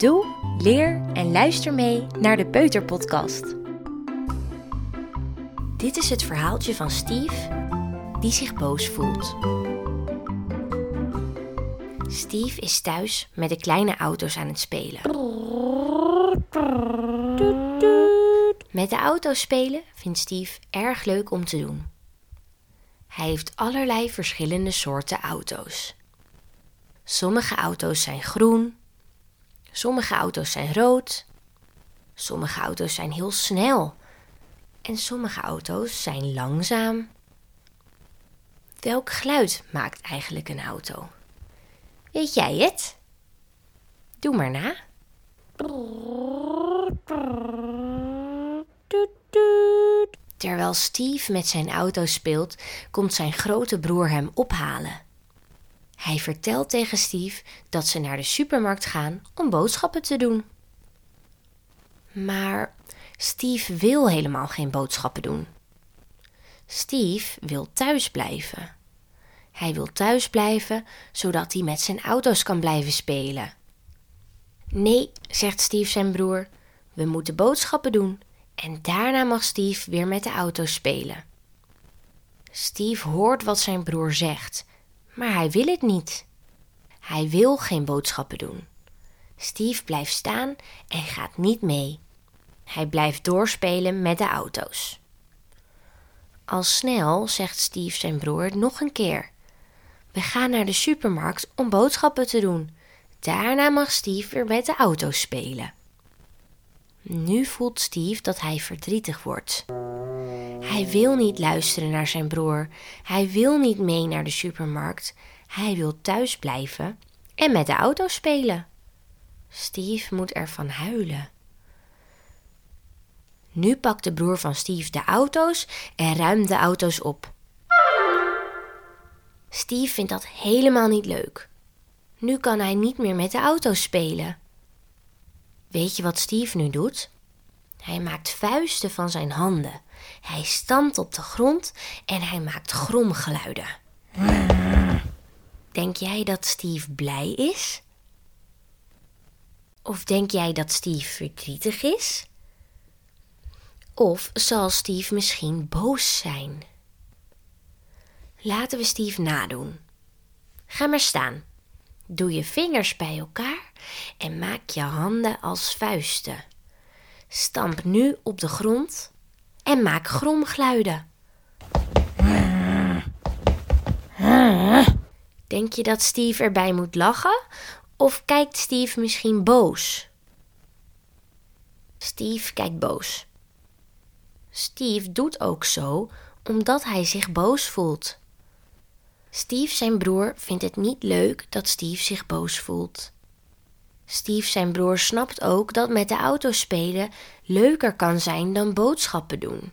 Doe, leer en luister mee naar de Peuterpodcast. Dit is het verhaaltje van Steve die zich boos voelt. Steve is thuis met de kleine auto's aan het spelen. Met de auto's spelen vindt Steve erg leuk om te doen. Hij heeft allerlei verschillende soorten auto's. Sommige auto's zijn groen, sommige auto's zijn rood, sommige auto's zijn heel snel en sommige auto's zijn langzaam. Welk geluid maakt eigenlijk een auto? Weet jij het? Doe maar na. Terwijl Steve met zijn auto speelt, komt zijn grote broer hem ophalen. Hij vertelt tegen Steve dat ze naar de supermarkt gaan om boodschappen te doen. Maar Steve wil helemaal geen boodschappen doen. Steve wil thuis blijven. Hij wil thuis blijven zodat hij met zijn auto's kan blijven spelen. Nee, zegt Steve zijn broer, we moeten boodschappen doen en daarna mag Steve weer met de auto's spelen. Steve hoort wat zijn broer zegt, maar hij wil het niet. Hij wil geen boodschappen doen. Steve blijft staan en gaat niet mee. Hij blijft doorspelen met de auto's. Al snel zegt Steve zijn broer nog een keer: We gaan naar de supermarkt om boodschappen te doen. Daarna mag Steve weer met de auto's spelen. Nu voelt Steve dat hij verdrietig wordt. Hij wil niet luisteren naar zijn broer. Hij wil niet mee naar de supermarkt. Hij wil thuis blijven en met de auto's spelen. Steve moet ervan huilen. Nu pakt de broer van Steve de auto's en ruimt de auto's op. Steve vindt dat helemaal niet leuk. Nu kan hij niet meer met de auto's spelen. Weet je wat Steve nu doet? Hij maakt vuisten van zijn handen. Hij stampt op de grond en hij maakt gromgeluiden. Denk jij dat Steve blij is? Of denk jij dat Steve verdrietig is? Of zal Steve misschien boos zijn? Laten we Steve nadoen. Ga maar staan. Doe je vingers bij elkaar en maak je handen als vuisten. Stamp nu op de grond en maak gromgeluiden. Denk je dat Steve erbij moet lachen of kijkt Steve misschien boos? Steve kijkt boos. Steve doet ook zo omdat hij zich boos voelt. Steve, zijn broer, vindt het niet leuk dat Steve zich boos voelt. Steve, zijn broer, snapt ook dat met de auto spelen leuker kan zijn dan boodschappen doen.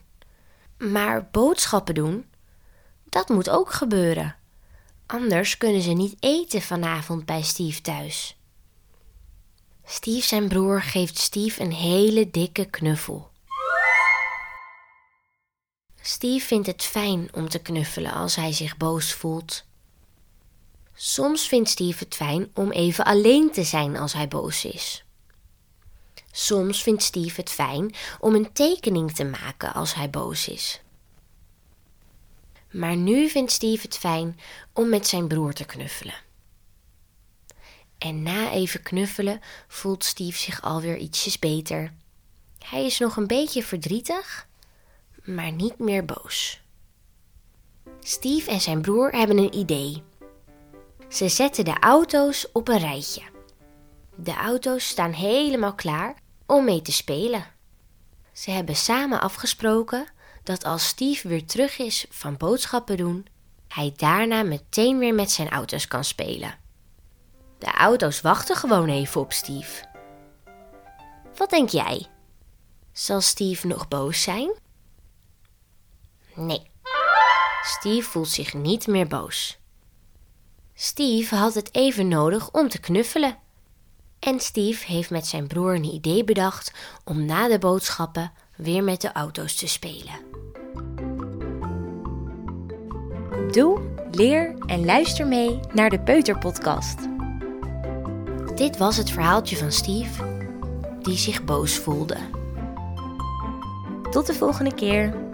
Maar boodschappen doen, dat moet ook gebeuren. Anders kunnen ze niet eten vanavond bij Steve thuis. Steve, zijn broer, geeft Steve een hele dikke knuffel. Steve vindt het fijn om te knuffelen als hij zich boos voelt. Soms vindt Steve het fijn om even alleen te zijn als hij boos is. Soms vindt Steve het fijn om een tekening te maken als hij boos is. Maar nu vindt Steve het fijn om met zijn broer te knuffelen. En na even knuffelen voelt Steve zich alweer ietsjes beter. Hij is nog een beetje verdrietig, maar niet meer boos. Steve en zijn broer hebben een idee. Ze zetten de auto's op een rijtje. De auto's staan helemaal klaar om mee te spelen. Ze hebben samen afgesproken dat als Steve weer terug is van boodschappen doen, hij daarna meteen weer met zijn auto's kan spelen. De auto's wachten gewoon even op Steve. Wat denk jij? Zal Steve nog boos zijn? Nee. Steve voelt zich niet meer boos. Steve had het even nodig om te knuffelen. En Steve heeft met zijn broer een idee bedacht om na de boodschappen weer met de auto's te spelen. Doe, leer en luister mee naar de Peuterpodcast. Dit was het verhaaltje van Steve, die zich boos voelde. Tot de volgende keer.